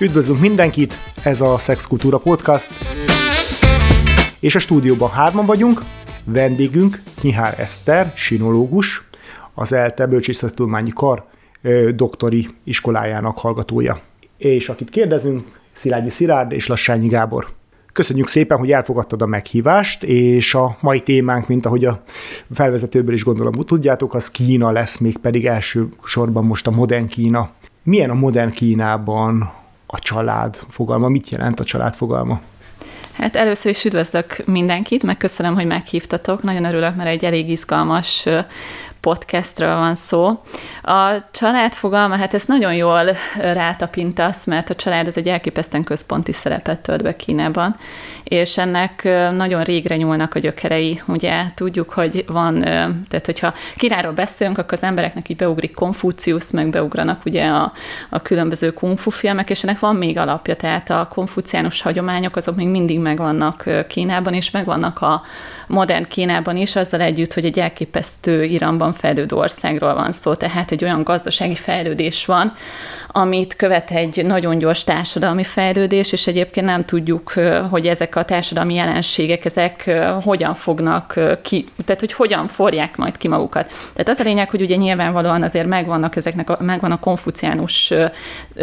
Üdvözlünk mindenkit, ez a Szexkultúra Podcast, és a stúdióban hárman vagyunk, vendégünk Nyihár Eszter, sinológus, az ELTE Bölcsészettudományi Kar doktori iskolájának hallgatója. És akit kérdezünk, Szilágyi Szilárd és Lassányi Gábor. Köszönjük szépen, hogy elfogadtad a meghívást, és a mai témánk, mint ahogy a felvezetőből is gondolom tudjátok, az Kína lesz, még pedig első sorban most a modern Kína. Milyen a modern Kínában a család fogalma? Mit jelent a család fogalma? Hát először is üdvözlök mindenkit, meg köszönöm, hogy meghívtatok. Nagyon örülök, mert egy elég izgalmas podcastről van szó. A család fogalma, hát ez nagyon jól rátapintasz, mert a család ez egy elképesztően központi szerepet tölt be Kínában, és ennek nagyon régre nyúlnak a gyökerei. Ugye tudjuk, hogy van, tehát hogyha Kínáról beszélünk, akkor az embereknek így beugrik Konfúciusz, meg beugranak ugye a, a különböző kungfu filmek, és ennek van még alapja, tehát a konfuciánus hagyományok azok még mindig megvannak Kínában, és megvannak a modern Kínában is, azzal együtt, hogy egy elképesztő Iranban fejlődő országról van szó, tehát egy olyan gazdasági fejlődés van, amit követ egy nagyon gyors társadalmi fejlődés, és egyébként nem tudjuk, hogy ezek a társadalmi jelenségek, ezek hogyan fognak ki, tehát hogy hogyan forják majd ki magukat. Tehát az a lényeg, hogy ugye nyilvánvalóan azért megvannak ezeknek, a, megvan a konfuciánus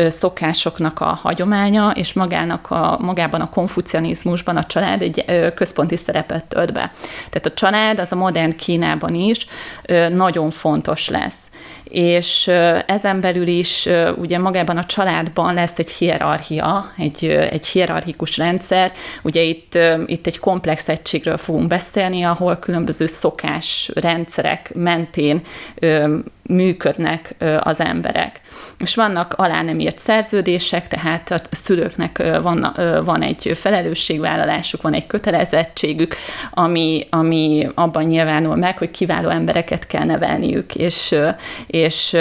szokásoknak a hagyománya, és magának a, magában a konfucianizmusban a család egy központi szerepet tölt be. Tehát a család az a modern Kínában is nagyon fontos lesz és ezen belül is ugye magában a családban lesz egy hierarchia, egy, egy hierarchikus rendszer, ugye itt, itt egy komplex egységről fogunk beszélni, ahol különböző szokás rendszerek mentén működnek az emberek. És vannak alá nem írt szerződések, tehát a szülőknek van, van egy felelősségvállalásuk, van egy kötelezettségük, ami, ami abban nyilvánul meg, hogy kiváló embereket kell nevelniük, és, és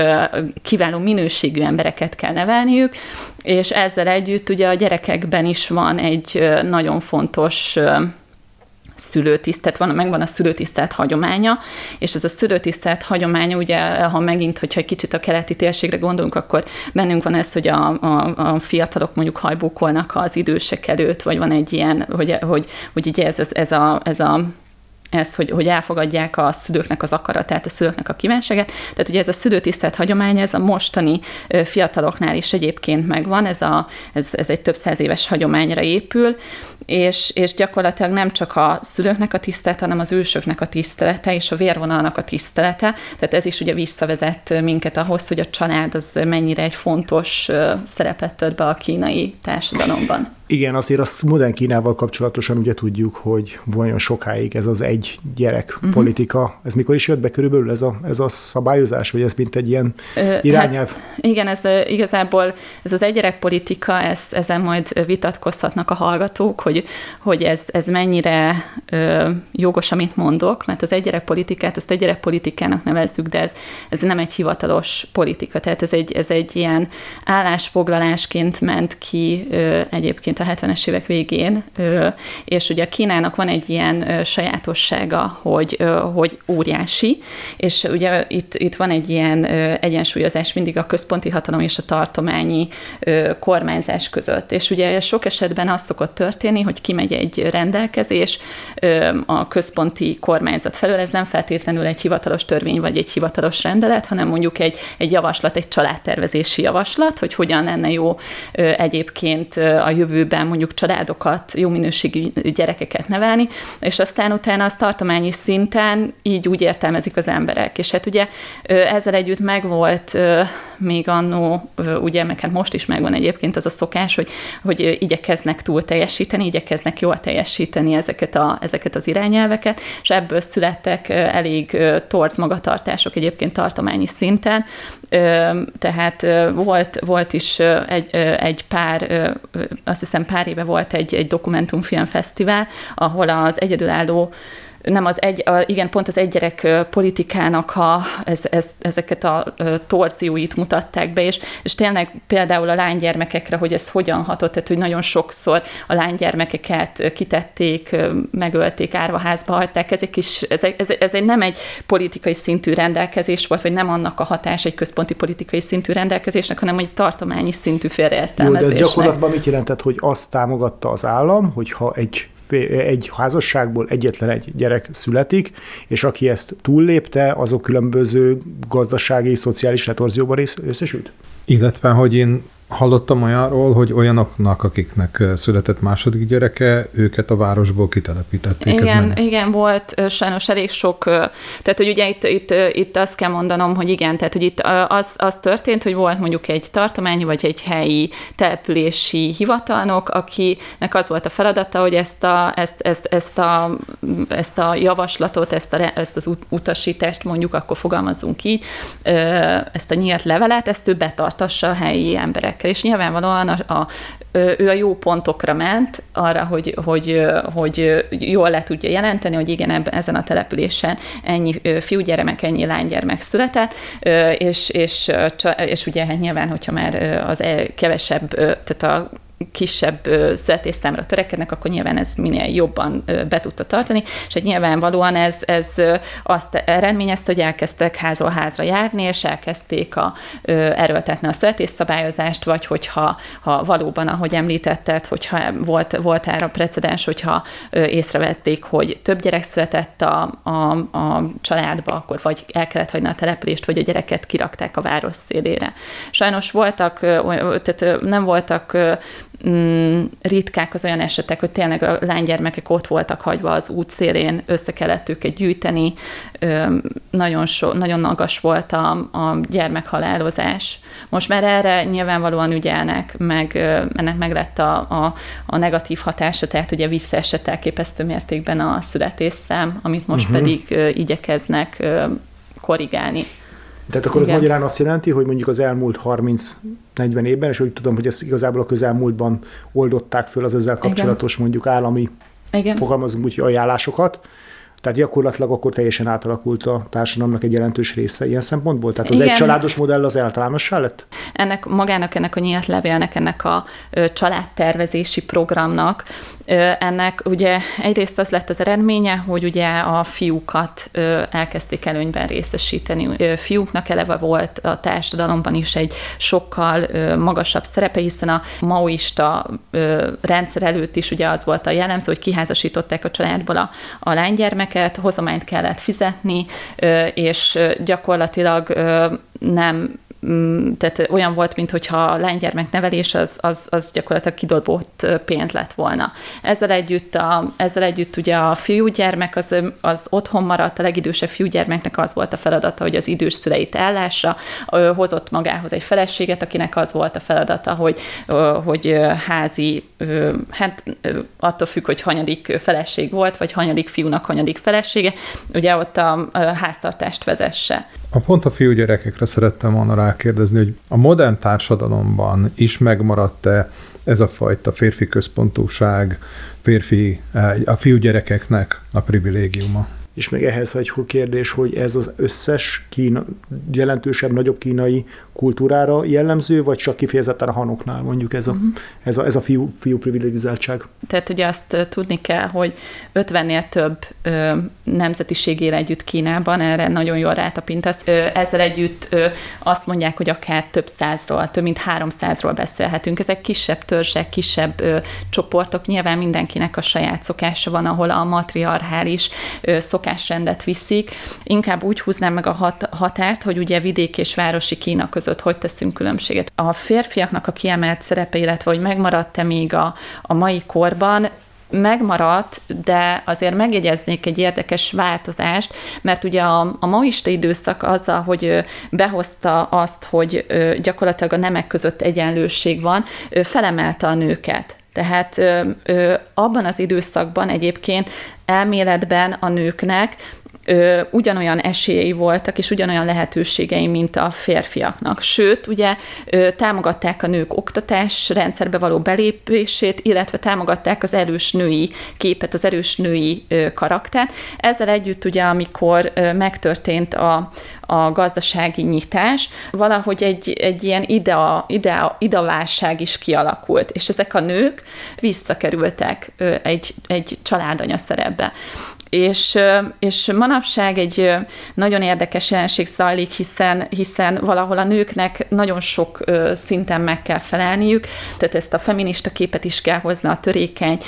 kiváló minőségű embereket kell nevelniük, és ezzel együtt ugye a gyerekekben is van egy nagyon fontos szülőtisztet, van, megvan a szülőtisztelt hagyománya, és ez a szülőtisztelt hagyománya, ugye, ha megint, hogyha egy kicsit a keleti térségre gondolunk, akkor bennünk van ez, hogy a, a, a fiatalok mondjuk hajbókolnak az idősek előtt, vagy van egy ilyen, hogy, hogy, hogy ugye ez, ez, ez, a, ez a ez, hogy, hogy elfogadják a szülőknek az akaratát, a szülőknek a kívánságát. Tehát ugye ez a szülőtisztelt hagyomány, ez a mostani fiataloknál is egyébként megvan, ez, a, ez, ez egy több száz éves hagyományra épül, és, és gyakorlatilag nem csak a szülőknek a tisztelete, hanem az ősöknek a tisztelete és a vérvonalnak a tisztelete. Tehát ez is ugye visszavezet minket ahhoz, hogy a család az mennyire egy fontos szerepet tölt be a kínai társadalomban. Igen, azért azt modern Kínával kapcsolatosan ugye tudjuk, hogy olyan sokáig ez az egy gyerek uh-huh. politika. Ez mikor is jött be körülbelül ez a, ez a szabályozás, vagy ez mint egy ilyen irányelv? Hát, igen, ez igazából ez az egy gyerek politika, ezt, ezen majd vitatkozhatnak a hallgatók, hogy, hogy ez, ez mennyire ö, jogos, amit mondok, mert az egy gyerek politikát, ezt egy gyerek politikának nevezzük, de ez, ez nem egy hivatalos politika, tehát ez egy, ez egy ilyen állásfoglalásként ment ki ö, egyébként egyébként a 70-es évek végén, és ugye Kínának van egy ilyen sajátossága, hogy, hogy óriási, és ugye itt, itt van egy ilyen egyensúlyozás mindig a központi hatalom és a tartományi kormányzás között. És ugye sok esetben az szokott történni, hogy kimegy egy rendelkezés a központi kormányzat felől, ez nem feltétlenül egy hivatalos törvény vagy egy hivatalos rendelet, hanem mondjuk egy, egy javaslat, egy családtervezési javaslat, hogy hogyan lenne jó egyébként a jövő jövőben mondjuk családokat, jó minőségű gyerekeket nevelni, és aztán utána az tartományi szinten így úgy értelmezik az emberek. És hát ugye ezzel együtt megvolt még annó, ugye, meg hát most is megvan egyébként az a szokás, hogy, hogy igyekeznek túl teljesíteni, igyekeznek jól teljesíteni ezeket, a, ezeket az irányelveket, és ebből születtek elég torz magatartások egyébként tartományi szinten, tehát volt, volt is egy, egy pár, azt hiszem pár éve volt egy, egy dokumentumfilmfesztivál, ahol az egyedülálló nem az egy, a, igen, pont az egygyerek politikának a, ez, ez, ezeket a torzióit mutatták be, és, és tényleg például a lánygyermekekre, hogy ez hogyan hatott, tehát hogy nagyon sokszor a lánygyermekeket kitették, megölték, árvaházba hagyták, ezek is, ez, ez, ez egy nem egy politikai szintű rendelkezés volt, vagy nem annak a hatás egy központi politikai szintű rendelkezésnek, hanem egy tartományi szintű félreértelmezésnek. Jó, de ez gyakorlatban mit jelentett, hogy azt támogatta az állam, hogyha egy egy házasságból egyetlen egy gyerek születik, és aki ezt túllépte, azok különböző gazdasági, szociális retorzióban részesült? Illetve, hogy én Hallottam olyanról, hogy olyanoknak, akiknek született második gyereke, őket a városból kitelepítették. Igen, igen, volt sajnos elég sok, tehát hogy ugye itt, itt, itt azt kell mondanom, hogy igen, tehát hogy itt az, az történt, hogy volt mondjuk egy tartományi vagy egy helyi települési hivatalnok, akinek az volt a feladata, hogy ezt a, ezt, ezt, ezt a, ezt a javaslatot, ezt, a, ezt az utasítást mondjuk, akkor fogalmazunk így, ezt a nyílt levelet, ezt ő betartassa a helyi emberek emberekkel, és nyilvánvalóan a, a, ő a jó pontokra ment arra, hogy, hogy, hogy jól le tudja jelenteni, hogy igen, ebben, ezen a településen ennyi fiúgyermek, ennyi lánygyermek született, és, és, és ugye hát nyilván, hogyha már az e, kevesebb, tehát a kisebb születésszámra törekednek, akkor nyilván ez minél jobban be tudta tartani, és egy nyilvánvalóan ez, ez azt eredményezte, hogy elkezdtek házról házra járni, és elkezdték a, erőltetni a születésszabályozást, vagy hogyha ha valóban, ahogy említetted, hogyha volt, volt erre precedens, hogyha észrevették, hogy több gyerek született a, a, a családba, akkor vagy el kellett hagyni a települést, vagy a gyereket kirakták a város szélére. Sajnos voltak, tehát nem voltak mm, ritkák az olyan esetek, hogy tényleg a lánygyermekek ott voltak hagyva az útszélén, össze kellett őket gyűjteni, ö, nagyon, so, nagyon magas volt a, a gyermekhalálozás. Most már erre nyilvánvalóan ügyelnek, meg ennek meg lett a, a, a negatív hatása, tehát ugye visszaesett elképesztő mértékben a születésszám, amit most uh-huh. pedig igyekeznek korrigálni. Tehát akkor Igen. ez magyarán azt jelenti, hogy mondjuk az elmúlt 30-40 évben, és úgy tudom, hogy ezt igazából a közelmúltban oldották föl az ezzel kapcsolatos Igen. mondjuk állami Igen. fogalmazunk úgy ajánlásokat, tehát gyakorlatilag akkor teljesen átalakult a társadalomnak egy jelentős része ilyen szempontból? Tehát az Igen. egy családos modell az általánossá lett? Ennek magának, ennek a nyílt levélnek, ennek a családtervezési programnak, ennek ugye egyrészt az lett az eredménye, hogy ugye a fiúkat elkezdték előnyben részesíteni. Fiúknak eleve volt a társadalomban is egy sokkal magasabb szerepe, hiszen a maoista rendszer előtt is ugye az volt a jellemző, hogy kiházasították a családból a, a lánygyermek, terméket, hozományt kellett fizetni, és gyakorlatilag nem tehát olyan volt, mintha a lánygyermek nevelés az, az, az gyakorlatilag kidobott pénz lett volna. Ezzel együtt, a, ezzel együtt ugye a fiúgyermek az, az otthon maradt, a legidősebb fiúgyermeknek az volt a feladata, hogy az idős szüleit ellássa, hozott magához egy feleséget, akinek az volt a feladata, hogy, hogy házi, hát attól függ, hogy hanyadik feleség volt, vagy hanyadik fiúnak hanyadik felesége, ugye ott a háztartást vezesse. A pont a fiúgyerekekre szerettem volna rákérdezni, hogy a modern társadalomban is megmaradt-e ez a fajta férfi központúság, férfi, eh, a fiúgyerekeknek a privilégiuma? És még ehhez egy kérdés, hogy ez az összes kína, jelentősebb, nagyobb kínai kultúrára jellemző, vagy csak kifejezetten a hanoknál mondjuk ez a, uh-huh. ez a, ez a fiú, fiú privilegizáltság? Tehát ugye azt tudni kell, hogy 50-nél több ö, nemzetiség él együtt Kínában, erre nagyon jól rátapintasz. Ö, ezzel együtt ö, azt mondják, hogy akár több százról, több mint háromszázról beszélhetünk. Ezek kisebb törzsek, kisebb ö, csoportok, nyilván mindenkinek a saját szokása van, ahol a matriarchális szokásrendet viszik. Inkább úgy húznám meg a hat, határt, hogy ugye vidék és városi Kína között hogy teszünk különbséget. A férfiaknak a kiemelt szerepe, illetve hogy megmaradt-e még a, a mai korban, megmaradt, de azért megjegyeznék egy érdekes változást, mert ugye a, a maista időszak azzal, hogy behozta azt, hogy gyakorlatilag a nemek között egyenlőség van, felemelte a nőket. Tehát ö, ö, abban az időszakban egyébként elméletben a nőknek ö, ugyanolyan esélyei voltak, és ugyanolyan lehetőségei, mint a férfiaknak. Sőt, ugye ö, támogatták a nők oktatás rendszerbe való belépését, illetve támogatták az erős női képet, az erős női ö, karaktert. Ezzel együtt ugye, amikor ö, megtörtént a, a gazdasági nyitás, valahogy egy, egy ilyen idea, idea, idaválság is kialakult, és ezek a nők visszakerültek egy, egy családanya szerepbe és, és manapság egy nagyon érdekes jelenség zajlik, hiszen, hiszen valahol a nőknek nagyon sok szinten meg kell felelniük, tehát ezt a feminista képet is kell hozni a törékeny,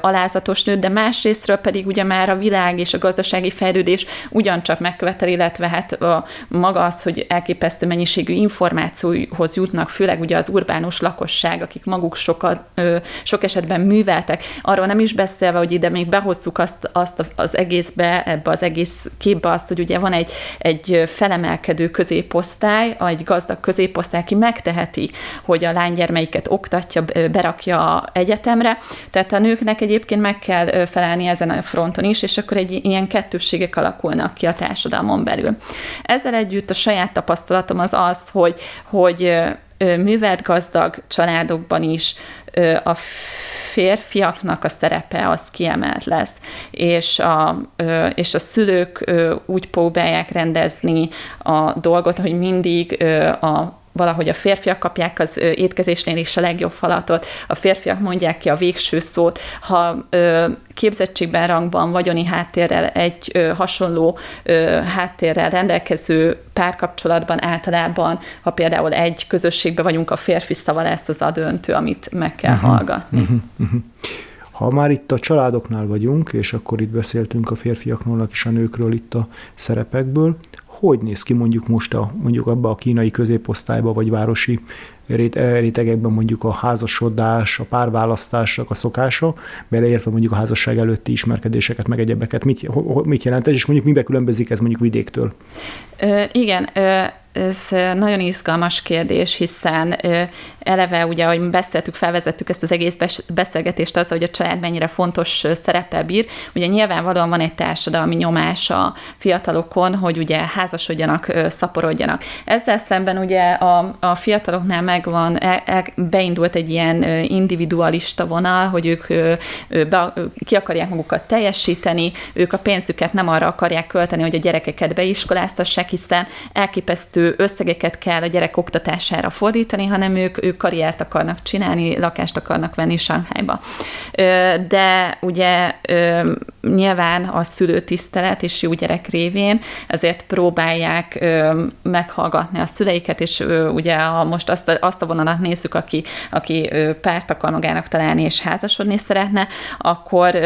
alázatos nőt, de másrésztről pedig ugye már a világ és a gazdasági fejlődés ugyancsak megkövetel, illetve hát a, maga az, hogy elképesztő mennyiségű információhoz jutnak, főleg ugye az urbánus lakosság, akik maguk sokat, sok esetben műveltek, arról nem is beszélve, hogy ide még behozzuk azt, azt az az egészbe, ebbe az egész képbe azt, hogy ugye van egy, egy felemelkedő középosztály, egy gazdag középosztály, aki megteheti, hogy a lánygyermeiket oktatja, berakja egyetemre, tehát a nőknek egyébként meg kell felelni ezen a fronton is, és akkor egy ilyen kettősségek alakulnak ki a társadalmon belül. Ezzel együtt a saját tapasztalatom az az, hogy, hogy művelt gazdag családokban is a férfiaknak a szerepe az kiemelt lesz, és a, és a szülők úgy próbálják rendezni a dolgot, hogy mindig a valahogy a férfiak kapják az étkezésnél is a legjobb falatot, a férfiak mondják ki a végső szót, ha képzettségben, rangban, vagyoni háttérrel, egy ö, hasonló ö, háttérrel rendelkező párkapcsolatban általában, ha például egy közösségben vagyunk, a férfi szava lesz az a döntő, amit meg kell uh-huh, hallgatni. Uh-huh, uh-huh. Ha már itt a családoknál vagyunk, és akkor itt beszéltünk a férfiakról és a nőkről itt a szerepekből, hogy néz ki mondjuk most a, mondjuk abba a kínai középosztályba, vagy városi rétegekben mondjuk a házasodás, a párválasztásnak a szokása, beleértve mondjuk a házasság előtti ismerkedéseket, meg egyebeket. Mit, mit jelent ez, és mondjuk mibe különbözik ez mondjuk vidéktől? Ö, igen, ö, ez nagyon izgalmas kérdés, hiszen eleve ugye, ahogy beszéltük, felvezettük ezt az egész beszélgetést azzal, hogy a család mennyire fontos szerepe bír. Ugye nyilvánvalóan van egy társadalmi nyomás a fiatalokon, hogy ugye házasodjanak, szaporodjanak. Ezzel szemben ugye a, a fiataloknál megvan, el, el, beindult egy ilyen individualista vonal, hogy ők be, ki akarják magukat teljesíteni, ők a pénzüket nem arra akarják költeni, hogy a gyerekeket beiskoláztassák, hiszen elképesztő összegeket kell a gyerek oktatására fordítani, hanem ők, ők karriert akarnak csinálni, lakást akarnak venni Sankhájba. De ugye nyilván a szülőtisztelet és jó gyerek révén ezért próbálják meghallgatni a szüleiket, és ugye ha most azt a, azt a vonalat nézzük, aki, aki párt akar magának találni és házasodni szeretne, akkor,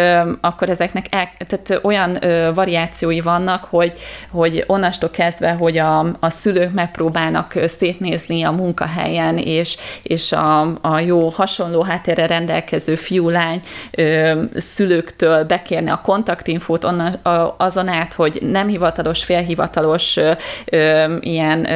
akkor ezeknek el, tehát olyan variációi vannak, hogy, hogy onnastól kezdve, hogy a, a megpróbálnak szétnézni a munkahelyen, és, és a, a jó hasonló háttérre rendelkező fiú-lány szülőktől bekérni a kontaktinfót onnan, azon át, hogy nem hivatalos, félhivatalos ilyen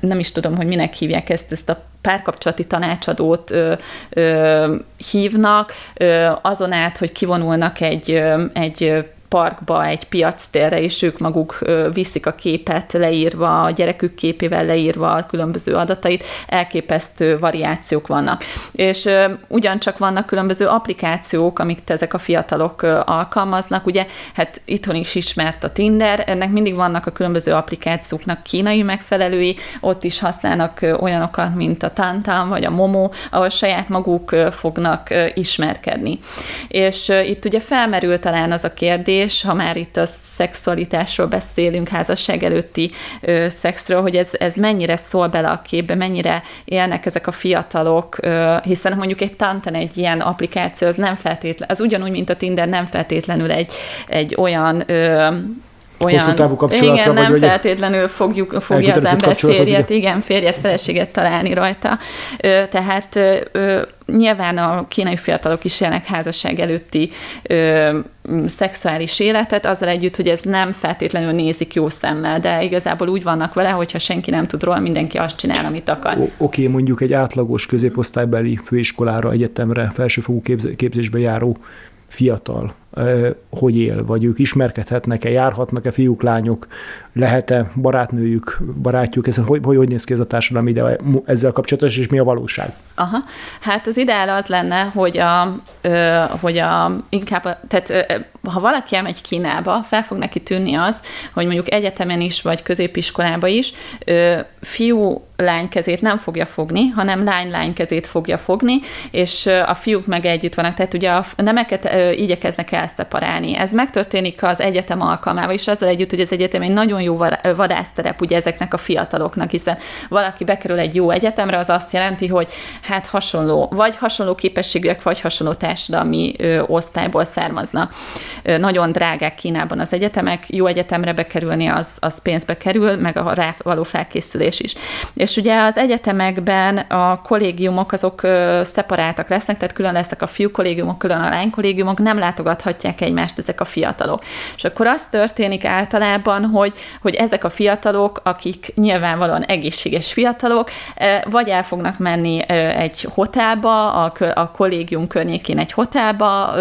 nem is tudom, hogy minek hívják ezt, ezt a párkapcsolati tanácsadót ö, ö, hívnak, ö, azon át, hogy kivonulnak egy, ö, egy parkba, egy piactérre, és ők maguk viszik a képet leírva, a gyerekük képével leírva a különböző adatait, elképesztő variációk vannak. És ugyancsak vannak különböző applikációk, amiket ezek a fiatalok alkalmaznak, ugye, hát itthon is ismert a Tinder, ennek mindig vannak a különböző applikációknak kínai megfelelői, ott is használnak olyanokat, mint a Tantan vagy a Momo, ahol saját maguk fognak ismerkedni. És itt ugye felmerül talán az a kérdés, kérdés, ha már itt a szexualitásról beszélünk, házasság előtti ö, szexről, hogy ez, ez mennyire szól bele a képbe, mennyire élnek ezek a fiatalok, ö, hiszen mondjuk egy Tantan egy ilyen applikáció, az nem feltétlen, az ugyanúgy, mint a Tinder, nem feltétlenül egy, egy olyan ö, olyan, hosszú távú kapcsolatra, igen, nem vagy feltétlenül fogjuk, fogja az ember férjet, igen. férjet, feleséget találni rajta. Tehát nyilván a kínai fiatalok is élnek házasság előtti ö, szexuális életet, azzal együtt, hogy ez nem feltétlenül nézik jó szemmel, de igazából úgy vannak vele, hogyha senki nem tud róla, mindenki azt csinál, amit akar. Oké, okay, mondjuk egy átlagos középosztálybeli főiskolára, egyetemre, felsőfokú képzésbe járó fiatal hogy él, vagy ők ismerkedhetnek-e, járhatnak-e fiúk, lányok, lehet-e barátnőjük, barátjuk, ez, hogy, hogy, hogy néz ki ez a társadalom ide ezzel kapcsolatos, és mi a valóság? Aha, hát az ideál az lenne, hogy a, ö, hogy a inkább, tehát ö, ha valaki elmegy Kínába, fel fog neki tűnni az, hogy mondjuk egyetemen is, vagy középiskolába is ö, fiú lány kezét nem fogja fogni, hanem lány-lány kezét fogja fogni, és a fiúk meg együtt vannak. Tehát ugye a nemeket igyekeznek elszeparálni. Ez megtörténik az egyetem alkalmával, és azzal együtt, hogy az egyetem egy nagyon jó vadászterep ugye ezeknek a fiataloknak, hiszen valaki bekerül egy jó egyetemre, az azt jelenti, hogy hát hasonló, vagy hasonló képességűek, vagy hasonló társadalmi ö, osztályból származnak. Ö, nagyon drágák Kínában az egyetemek, jó egyetemre bekerülni az, az pénzbe kerül, meg a rá való felkészülés is. És ugye az egyetemekben a kollégiumok azok ö, szeparáltak lesznek, tehát külön lesznek a fiú kollégiumok, külön a lány kollégiumok, nem látogathatják egymást ezek a fiatalok. És akkor az történik általában, hogy, hogy ezek a fiatalok, akik nyilvánvalóan egészséges fiatalok, vagy el fognak menni egy hotelba, a, a kollégium környékén egy hotelba,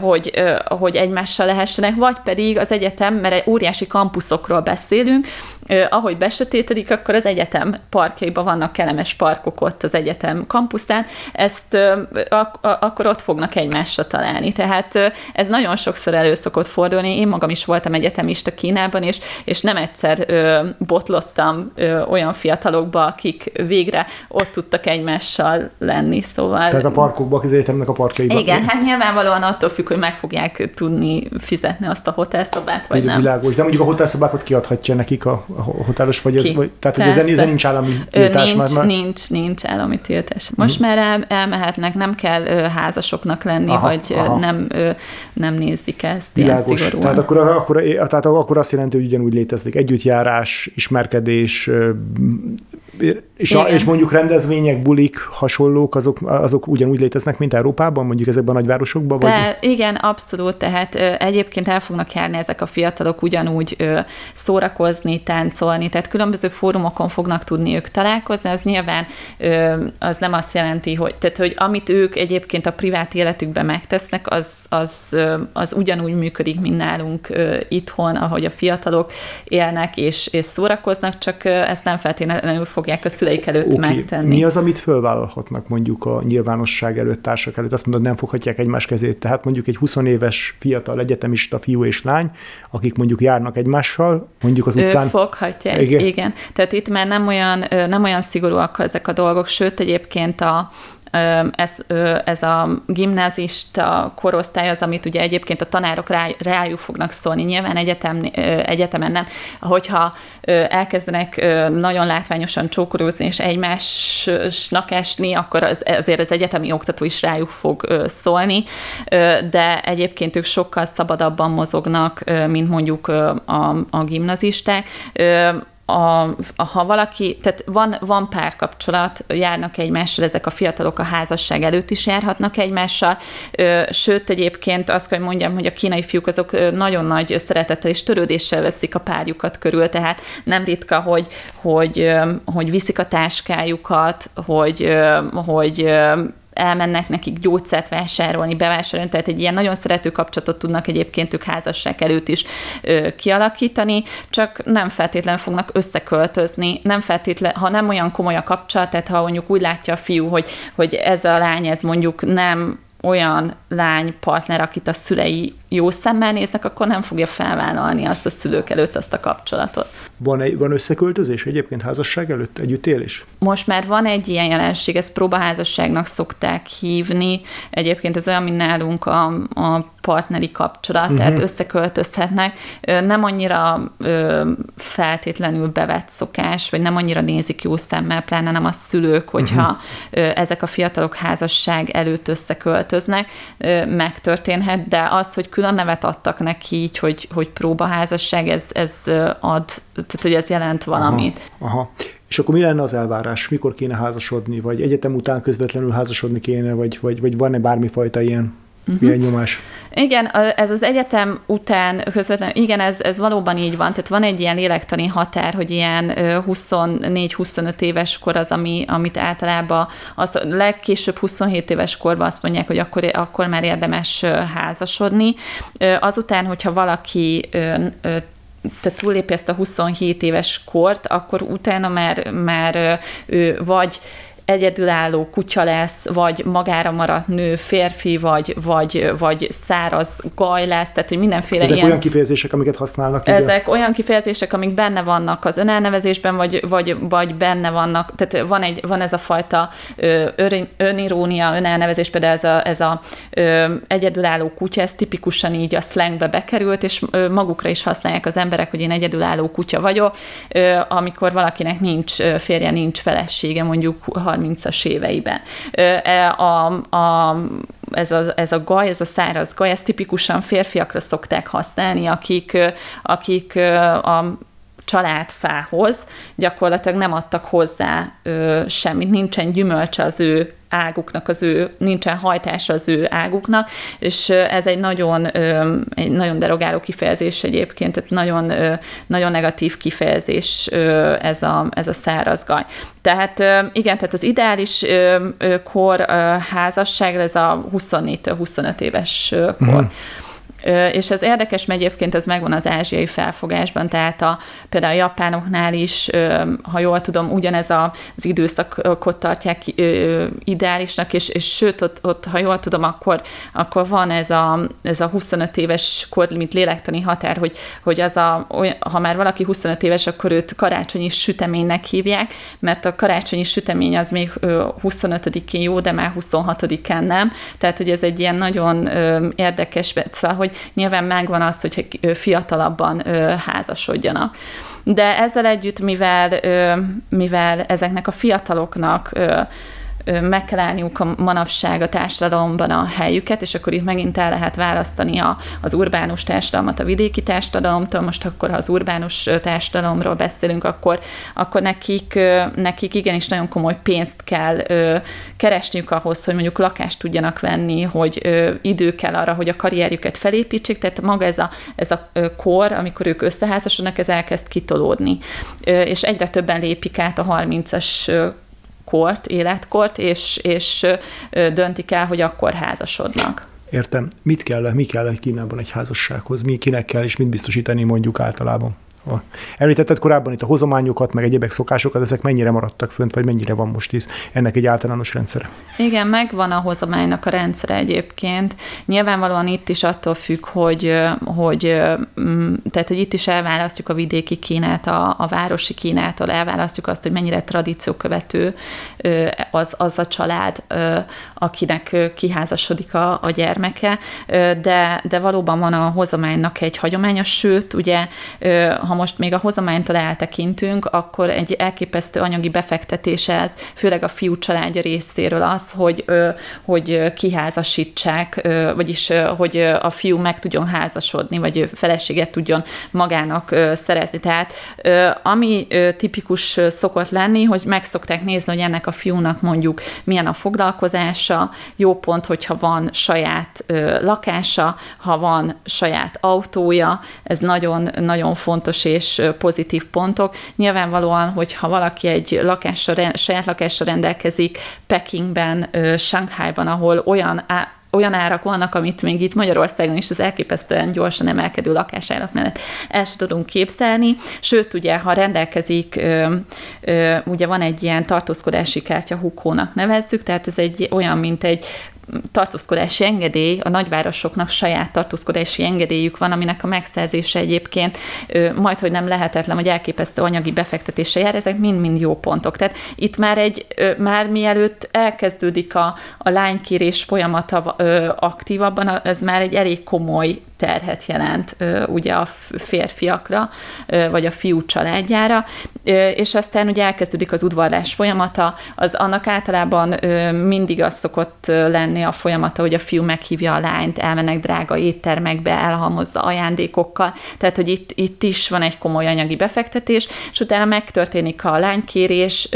hogy, hogy egymással lehessenek, vagy pedig az egyetem, mert óriási kampuszokról beszélünk, ahogy besötétedik, akkor az egyetem parkjaiban vannak kellemes parkok ott az egyetem kampuszán, ezt ak- akkor ott fognak egymásra találni. Tehát ez nagyon sokszor elő szokott fordulni. Én magam is voltam egyetemista Kínában, és, és nem egyszer botlottam olyan fiatalokba, akik végre ott tudtak egymással lenni, szóval... Tehát a parkokba, az egyetemnek a parkjaiban. Igen, hát nyilvánvalóan attól függ, hogy meg fogják tudni fizetni azt a hotelszobát, vagy nem. Világos, de mondjuk a hotelszobákat kiadhatja nekik a, a hotelos, vagy ez, vagy, tehát hogy ezen, ezen nincs állami tiltás nincs, már, Nincs, nincs állami tiltás. Most hmm. már el, elmehetnek, nem kell ö, házasoknak lenni, aha, vagy aha. nem ö, nem nézik ezt Világos. ilyen szigorúan. Tehát akkor, akkor, tehát akkor azt jelenti, hogy ugyanúgy létezik együttjárás, ismerkedés, és, a, és mondjuk rendezvények, bulik, hasonlók, azok, azok ugyanúgy léteznek, mint Európában, mondjuk ezekben a nagyvárosokban? Vagy? De, igen, abszolút, tehát ö, egyébként el fognak járni ezek a fiatalok ugyanúgy ö, szórakozni, táncolni, tehát különböző fórumokon fognak tudni ők találkozni, az nyilván ö, az nem azt jelenti, hogy, tehát, hogy amit ők egyébként a privát életükben megtesznek, az, az, az ugyanúgy működik, mint nálunk ö, itthon, ahogy a fiatalok élnek és, és szórakoznak, csak ezt nem feltétlenül fogják a szüleik előtt okay. megtenni. Mi az, amit fölvállalhatnak mondjuk a nyilvánosság előtt, társak előtt? Azt mondod, nem foghatják egymás kezét. Tehát mondjuk egy 20 éves fiatal egyetemista fiú és lány, akik mondjuk járnak egymással, mondjuk az utcán. Ők foghatják, igen. igen. Tehát itt már nem olyan, nem olyan szigorúak ezek a dolgok, sőt egyébként a, ez, ez a gimnázista korosztály az, amit ugye egyébként a tanárok rá, rájuk fognak szólni. Nyilván egyetem, egyetemen nem. Hogyha elkezdenek nagyon látványosan csókolózni és egymásnak esni, akkor az, azért az egyetemi oktató is rájuk fog szólni, de egyébként ők sokkal szabadabban mozognak, mint mondjuk a, a gimnazisták a, a, ha valaki, tehát van, van párkapcsolat, járnak egymással, ezek a fiatalok a házasság előtt is járhatnak egymással, ö, sőt egyébként azt kell mondjam, hogy a kínai fiúk azok nagyon nagy szeretettel és törődéssel veszik a párjukat körül, tehát nem ritka, hogy, hogy, hogy viszik a táskájukat, hogy, hogy elmennek nekik gyógyszert vásárolni, bevásárolni, tehát egy ilyen nagyon szerető kapcsolatot tudnak egyébként ők házasság előtt is ö, kialakítani, csak nem feltétlenül fognak összeköltözni, nem feltétlen, ha nem olyan komoly a kapcsolat, tehát ha mondjuk úgy látja a fiú, hogy, hogy ez a lány, ez mondjuk nem olyan lány partner, akit a szülei jó szemmel néznek, akkor nem fogja felvállalni azt a szülők előtt azt a kapcsolatot. Van, egy, van összeköltözés egyébként házasság előtt, együttélés? Most már van egy ilyen jelenség, ezt próbaházasságnak szokták hívni. Egyébként ez olyan, mint nálunk a, a partneri kapcsolat, uh-huh. tehát összeköltözhetnek. Nem annyira feltétlenül bevett szokás, vagy nem annyira nézik jó szemmel, pláne nem a szülők, hogyha uh-huh. ezek a fiatalok házasság előtt összeköltöznek, megtörténhet, de az, hogy külön nevet adtak neki így, hogy, hogy próbaházasság, ez, ez ad, tehát hogy ez jelent valamit. Aha, aha. És akkor mi lenne az elvárás? Mikor kéne házasodni? Vagy egyetem után közvetlenül házasodni kéne? Vagy, vagy, vagy van-e bármifajta ilyen milyen nyomás? Igen, ez az egyetem után közvetlenül, igen, ez, ez valóban így van. Tehát van egy ilyen lélektani határ, hogy ilyen 24-25 éves kor az, ami, amit általában az legkésőbb 27 éves korban azt mondják, hogy akkor, akkor már érdemes házasodni. Azután, hogyha valaki tehát túllépi ezt a 27 éves kort, akkor utána már, már ő vagy egyedülálló kutya lesz, vagy magára maradt nő, férfi, vagy, vagy, vagy száraz gaj lesz, tehát hogy mindenféle Ezek ilyen... olyan kifejezések, amiket használnak. Ezek ugye? olyan kifejezések, amik benne vannak az önelnevezésben, vagy, vagy, vagy benne vannak, tehát van, egy, van ez a fajta önirónia, önelnevezés, például ez a, ez a ö, egyedülálló kutya, ez tipikusan így a slangbe bekerült, és magukra is használják az emberek, hogy én egyedülálló kutya vagyok, ö, amikor valakinek nincs férje, nincs felesége, mondjuk 30-as éveiben. E, a, a, ez, a, ez a gaj, ez a száraz gaj, ezt tipikusan férfiakra szokták használni, akik, akik a családfához gyakorlatilag nem adtak hozzá ö, semmit, nincsen gyümölcse az ő águknak, az ő, nincsen hajtása az ő águknak, és ez egy nagyon, egy nagyon derogáló kifejezés egyébként, tehát nagyon, nagyon negatív kifejezés ez a, ez a szárazgaj. Tehát igen, tehát az ideális kor házasságra ez a 24-25 éves kor. Mm. És ez érdekes, mert egyébként ez megvan az ázsiai felfogásban, tehát a, például a japánoknál is, ha jól tudom, ugyanez az időszakot tartják ideálisnak, és, és sőt, ott, ott, ha jól tudom, akkor, akkor van ez a, ez a 25 éves korlimit lélektani határ, hogy, hogy az a, ha már valaki 25 éves, akkor őt karácsonyi süteménynek hívják, mert a karácsonyi sütemény az még 25-én jó, de már 26-án nem. Tehát, hogy ez egy ilyen nagyon érdekes, szóval, hogy hogy nyilván megvan az, hogy fiatalabban házasodjanak. De ezzel együtt, mivel, mivel ezeknek a fiataloknak meg kell állniuk a manapság a társadalomban a helyüket, és akkor itt megint el lehet választani a, az urbánus társadalmat a vidéki társadalomtól. Most akkor, ha az urbánus társadalomról beszélünk, akkor, akkor nekik, nekik igenis nagyon komoly pénzt kell keresniük ahhoz, hogy mondjuk lakást tudjanak venni, hogy idő kell arra, hogy a karrierjüket felépítsék, tehát maga ez a, ez a kor, amikor ők összeházasodnak, ez elkezd kitolódni. És egyre többen lépik át a 30-as kort, életkort, és, és döntik el, hogy akkor házasodnak. Értem. Mit kell, mi kell Kínában egy házassághoz? Mi kinek kell, és mit biztosítani mondjuk általában? Említetted korábban itt a hozományokat, meg egyébek szokásokat, ezek mennyire maradtak fönt, vagy mennyire van most is ennek egy általános rendszere? Igen, megvan a hozománynak a rendszere egyébként. Nyilvánvalóan itt is attól függ, hogy, hogy, mm, tehát, hogy itt is elválasztjuk a vidéki Kínát a, a városi Kínától, elválasztjuk azt, hogy mennyire tradíciókövető az, az a család, akinek kiházasodik a, a gyermeke, de, de valóban van a hozománynak egy hagyománya, sőt, ugye ha most még a hozománytól eltekintünk, akkor egy elképesztő anyagi befektetése ez, főleg a fiú családja részéről az, hogy, hogy kiházasítsák, vagyis hogy a fiú meg tudjon házasodni, vagy feleséget tudjon magának szerezni. Tehát ami tipikus szokott lenni, hogy meg szokták nézni, hogy ennek a fiúnak mondjuk milyen a foglalkozása, jó pont, hogyha van saját lakása, ha van saját autója, ez nagyon-nagyon fontos fontos és pozitív pontok. Nyilvánvalóan, hogyha valaki egy lakással, saját lakással rendelkezik Pekingben, Shanghaiban, ahol olyan olyan árak vannak, amit még itt Magyarországon is az elképesztően gyorsan emelkedő lakásárak mellett el sem tudunk képzelni. Sőt, ugye, ha rendelkezik, ö, ö, ugye van egy ilyen tartózkodási kártya hukónak nevezzük, tehát ez egy olyan, mint egy tartózkodási engedély, a nagyvárosoknak saját tartózkodási engedélyük van, aminek a megszerzése egyébként majd, hogy nem lehetetlen, vagy elképesztő anyagi befektetése jár, ezek mind-mind jó pontok. Tehát itt már egy, már mielőtt elkezdődik a, a lánykérés folyamata aktívabban, ez már egy elég komoly terhet jelent ugye a férfiakra, vagy a fiú családjára, és aztán ugye elkezdődik az udvarlás folyamata, az annak általában mindig az szokott lenni a folyamata, hogy a fiú meghívja a lányt, elmennek drága éttermekbe, elhalmozza ajándékokkal, tehát hogy itt, itt is van egy komoly anyagi befektetés, és utána megtörténik a lánykérés,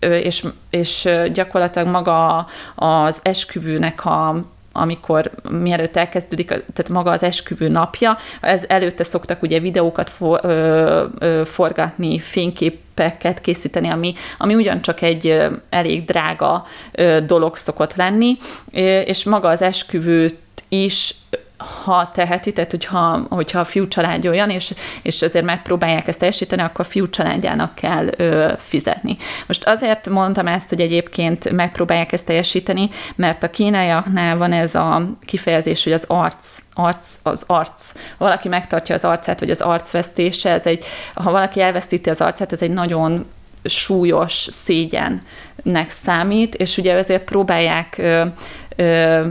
és, és gyakorlatilag maga az esküvőnek a amikor mielőtt elkezdődik, tehát maga az esküvő napja, ez előtte szoktak ugye videókat for, ö, ö, forgatni, fényképeket készíteni, ami, ami ugyancsak egy elég drága dolog szokott lenni, és maga az esküvőt is ha teheti, tehát hogyha, hogyha a fiú családja olyan, és, és azért megpróbálják ezt teljesíteni, akkor a fiú családjának kell ö, fizetni. Most azért mondtam ezt, hogy egyébként megpróbálják ezt teljesíteni, mert a kínaiaknál van ez a kifejezés, hogy az arc, arc, az arc. Valaki megtartja az arcát, vagy az arcvesztése, ez egy, ha valaki elvesztíti az arcát, ez egy nagyon súlyos szégyennek számít, és ugye ezért próbálják ö, ö,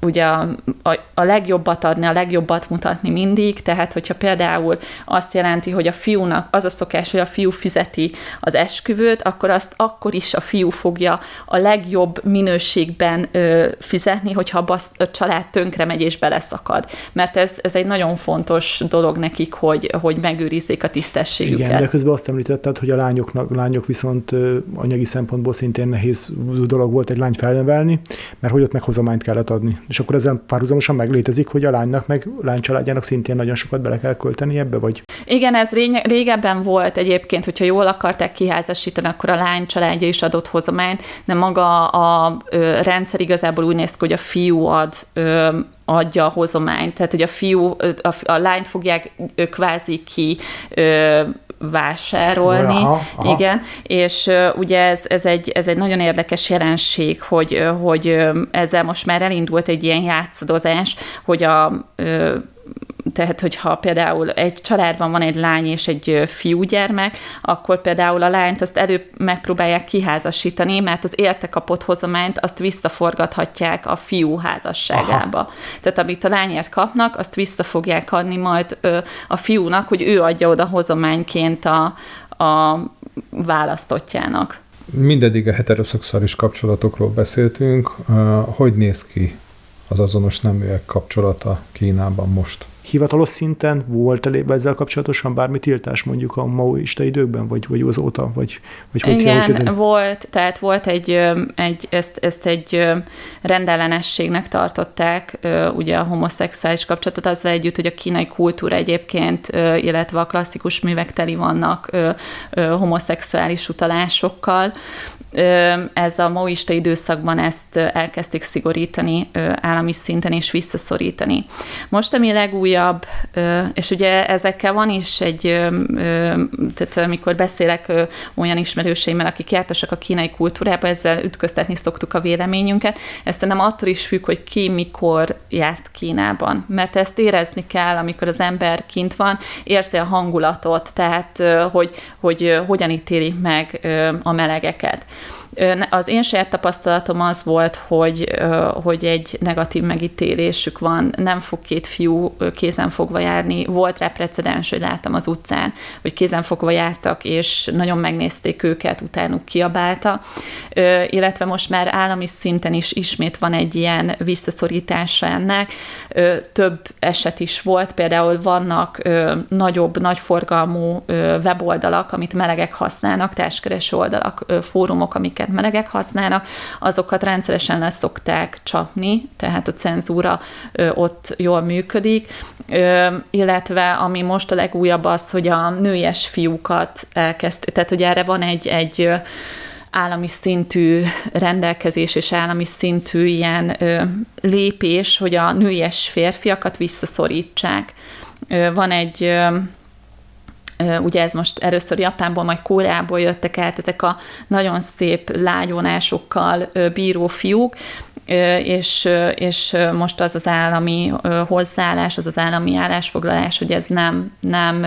ugye a, a, a legjobbat adni, a legjobbat mutatni mindig, tehát hogyha például azt jelenti, hogy a fiúnak az a szokás, hogy a fiú fizeti az esküvőt, akkor azt akkor is a fiú fogja a legjobb minőségben ö, fizetni, hogyha a, basz, a család tönkre megy és beleszakad. Mert ez, ez egy nagyon fontos dolog nekik, hogy, hogy megőrizzék a tisztességüket. Igen, de közben azt említetted, hogy a lányoknak, lányok viszont anyagi szempontból szintén nehéz dolog volt egy lány felnevelni, mert hogy ott meg hozományt kellett adni és akkor ezen párhuzamosan meglétezik, hogy a lánynak meg lány családjának szintén nagyon sokat bele kell költeni ebbe, vagy? Igen, ez régebben volt egyébként, hogyha jól akarták kiházasítani, akkor a lány családja is adott hozományt, de maga a, a rendszer igazából úgy néz ki, hogy a fiú ad ö, adja a hozományt, tehát hogy a fiú, a, a lányt fogják kvázi ki ö, vásárolni. Aha, aha. Igen, és ugye ez, ez, egy, ez egy nagyon érdekes jelenség, hogy, hogy ezzel most már elindult egy ilyen játszadozás, hogy a tehát hogyha például egy családban van egy lány és egy fiúgyermek, akkor például a lányt azt előbb megpróbálják kiházasítani, mert az érte kapott hozományt azt visszaforgathatják a fiú házasságába. Aha. Tehát amit a lányért kapnak, azt vissza fogják adni majd a fiúnak, hogy ő adja oda hozományként a, a választottjának. Mindeddig a heteroszexuális kapcsolatokról beszéltünk. Hogy néz ki az azonos neműek kapcsolata Kínában most? hivatalos szinten volt elég ezzel kapcsolatosan bármi tiltás mondjuk a maoista időkben, vagy, vagy azóta, vagy, vagy hogy Igen, kell, volt, tehát volt egy, egy ezt, ezt egy rendellenességnek tartották, ugye a homoszexuális kapcsolatot azzal együtt, hogy a kínai kultúra egyébként, illetve a klasszikus művek teli vannak homoszexuális utalásokkal, ez a maoista időszakban ezt elkezdték szigorítani állami szinten és visszaszorítani. Most, ami legújabb, és ugye ezekkel van is egy, tehát amikor beszélek olyan ismerőseimmel, akik jártasak a kínai kultúrába, ezzel ütköztetni szoktuk a véleményünket, ezt nem attól is függ, hogy ki mikor járt Kínában, mert ezt érezni kell, amikor az ember kint van, érzi a hangulatot, tehát hogy, hogy hogyan ítéli meg a melegeket. Az én saját tapasztalatom az volt, hogy, hogy egy negatív megítélésük van, nem fog két fiú kézen fogva járni. Volt rá precedens, hogy láttam az utcán, hogy kézen fogva jártak, és nagyon megnézték őket, utánuk kiabálta. Illetve most már állami szinten is ismét van egy ilyen visszaszorítása ennek. Több eset is volt, például vannak nagyobb, nagyforgalmú weboldalak, amit melegek használnak, társkereső oldalak, fórumok, amiket melegek használnak, azokat rendszeresen leszokták csapni, tehát a cenzúra ott jól működik, illetve ami most a legújabb az, hogy a nőies fiúkat elkezd, tehát hogy erre van egy, egy állami szintű rendelkezés és állami szintű ilyen lépés, hogy a nőies férfiakat visszaszorítsák. Van egy ugye ez most először Japánból, majd Koreából jöttek át ezek a nagyon szép lágyvonásokkal bíró fiúk, és, és most az az állami hozzáállás, az az állami állásfoglalás, hogy ez nem, nem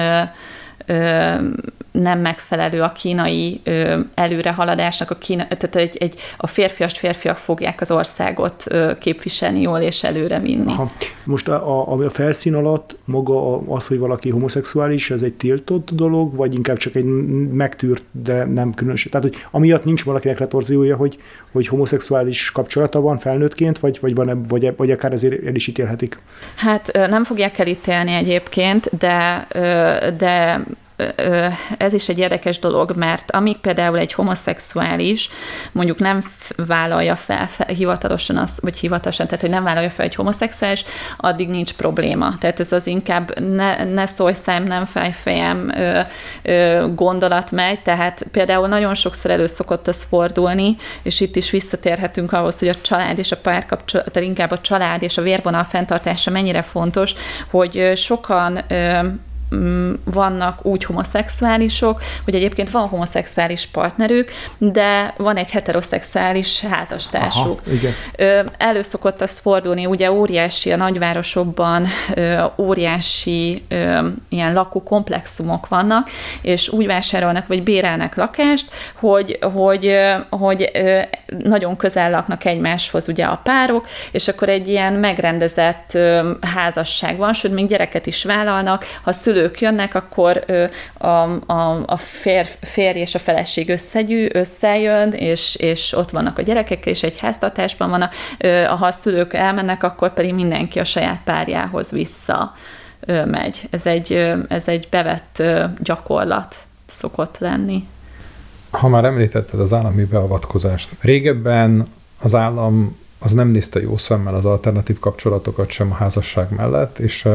nem megfelelő a kínai ö, előrehaladásnak, a, kína, tehát egy, egy, a férfias férfiak fogják az országot ö, képviselni jól és előre vinni. Aha. Most a, a, a felszín alatt maga az, hogy valaki homoszexuális, ez egy tiltott dolog, vagy inkább csak egy megtűrt, de nem különös. Tehát, hogy amiatt nincs valakinek retorziója, hogy, hogy homoszexuális kapcsolata van felnőttként, vagy, vagy, van, vagy, vagy akár ezért el is ítélhetik? Hát nem fogják elítélni egyébként, de, de ez is egy érdekes dolog, mert amíg például egy homoszexuális mondjuk nem vállalja fel, fel hivatalosan, az, vagy hivatalosan, tehát hogy nem vállalja fel egy homoszexuális, addig nincs probléma. Tehát ez az inkább ne, ne szólj szem, nem fejfejem ö, ö, gondolat megy, tehát például nagyon sokszor elő szokott az fordulni, és itt is visszatérhetünk ahhoz, hogy a család és a párkapcsolat, tehát inkább a család és a vérvonal fenntartása mennyire fontos, hogy sokan Mm, vannak úgy homoszexuálisok, hogy egyébként van homoszexuális partnerük, de van egy heteroszexuális házastársuk. Aha, igen. Elő szokott az fordulni, ugye óriási a nagyvárosokban, óriási ilyen lakókomplexumok vannak, és úgy vásárolnak, vagy bérelnek lakást, hogy, hogy, hogy nagyon közel laknak egymáshoz ugye a párok, és akkor egy ilyen megrendezett házasság van, sőt, még gyereket is vállalnak, ha szülő szülők jönnek, akkor a, a, a fér, férj és a feleség összegyű, összejön, és, és ott vannak a gyerekek, és egy háztartásban van. A, ha a szülők elmennek, akkor pedig mindenki a saját párjához vissza megy. Ez egy, ez egy bevett gyakorlat szokott lenni. Ha már említetted az állami beavatkozást, régebben az állam az nem nézte jó szemmel az alternatív kapcsolatokat sem a házasság mellett, és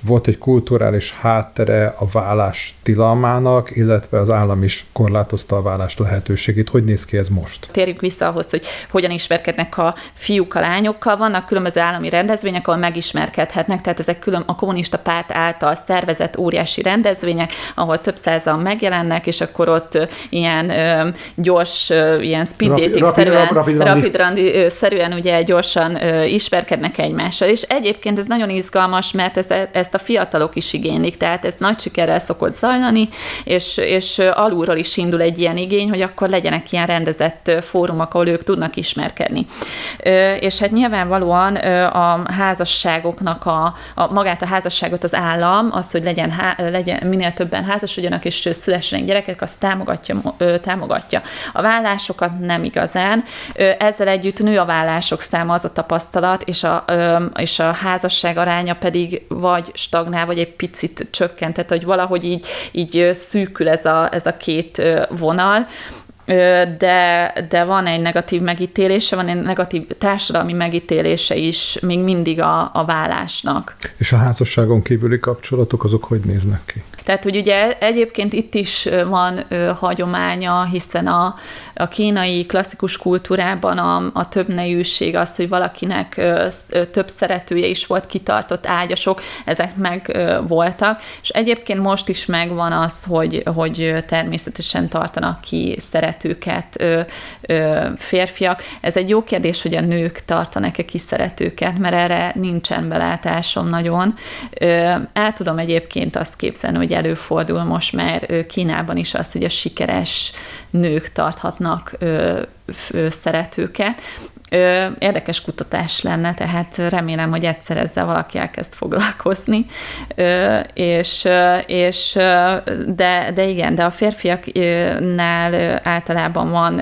volt egy kulturális háttere a vállás tilalmának, illetve az állam is korlátozta a vállást lehetőségét. Hogy néz ki ez most? Térjünk vissza ahhoz, hogy hogyan ismerkednek a fiúk a lányokkal. Vannak különböző állami rendezvények, ahol megismerkedhetnek, tehát ezek külön a kommunista párt által szervezett óriási rendezvények, ahol több százan megjelennek, és akkor ott ilyen ö, gyors, ö, ilyen speed dating szerűen, rapid, rapid randi szerűen ugye gyorsan ö, ismerkednek egymással. És egyébként ez nagyon izgalmas, mert ez, ez ezt a fiatalok is igénylik, tehát ez nagy sikerrel szokott zajlani, és, és alulról is indul egy ilyen igény, hogy akkor legyenek ilyen rendezett fórumok, ahol ők tudnak ismerkedni. És hát nyilvánvalóan a házasságoknak, a, a magát a házasságot az állam, az, hogy legyen, legyen minél többen házasodjanak és szülessenek gyerekek, azt támogatja, támogatja. A vállásokat nem igazán. Ezzel együtt nő a vállások száma, az a tapasztalat, és a, és a házasság aránya pedig vagy stagnál, vagy egy picit csökkent, tehát hogy valahogy így, így szűkül ez a, ez a két vonal de, de van egy negatív megítélése, van egy negatív társadalmi megítélése is még mindig a, a vállásnak. És a házasságon kívüli kapcsolatok azok hogy néznek ki? Tehát, hogy ugye egyébként itt is van ö, hagyománya, hiszen a, a kínai klasszikus kultúrában a, a több nejűség, az, hogy valakinek ö, ö, több szeretője is volt, kitartott ágyasok, ezek meg ö, voltak, és egyébként most is megvan az, hogy, hogy természetesen tartanak ki szeretőket ö, ö, férfiak. Ez egy jó kérdés, hogy a nők tartanak-e ki szeretőket, mert erre nincsen belátásom nagyon. El tudom egyébként azt képzelni, hogy előfordul most már Kínában is az, hogy a sikeres nők tarthatnak szeretőket. Érdekes kutatás lenne, tehát remélem, hogy egyszer ezzel valaki elkezd foglalkozni, és, és de, de igen, de a férfiaknál általában van,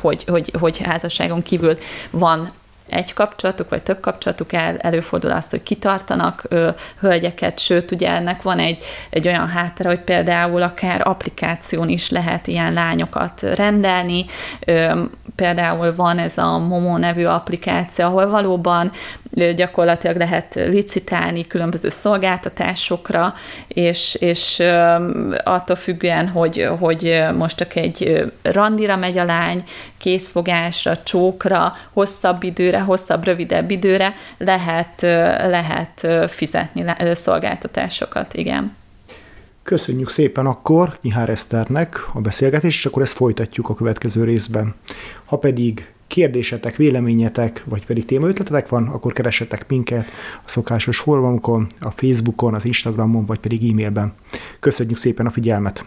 hogy, hogy, hogy házasságon kívül van egy kapcsolatuk, vagy több kapcsolatuk el, előfordul azt, hogy kitartanak ö, hölgyeket, sőt, ugye ennek van egy, egy olyan háttere, hogy például akár applikáción is lehet ilyen lányokat rendelni, ö, például van ez a Momo nevű applikáció, ahol valóban gyakorlatilag lehet licitálni különböző szolgáltatásokra, és, és attól függően, hogy, hogy most csak egy randira megy a lány, készfogásra, csókra, hosszabb időre, hosszabb, rövidebb időre lehet, lehet fizetni szolgáltatásokat, igen. Köszönjük szépen akkor Kihár Eszternek a beszélgetést, és akkor ezt folytatjuk a következő részben. Ha pedig kérdésetek, véleményetek, vagy pedig témaötletetek van, akkor keressetek minket a szokásos forumokon, a Facebookon, az Instagramon, vagy pedig e-mailben. Köszönjük szépen a figyelmet!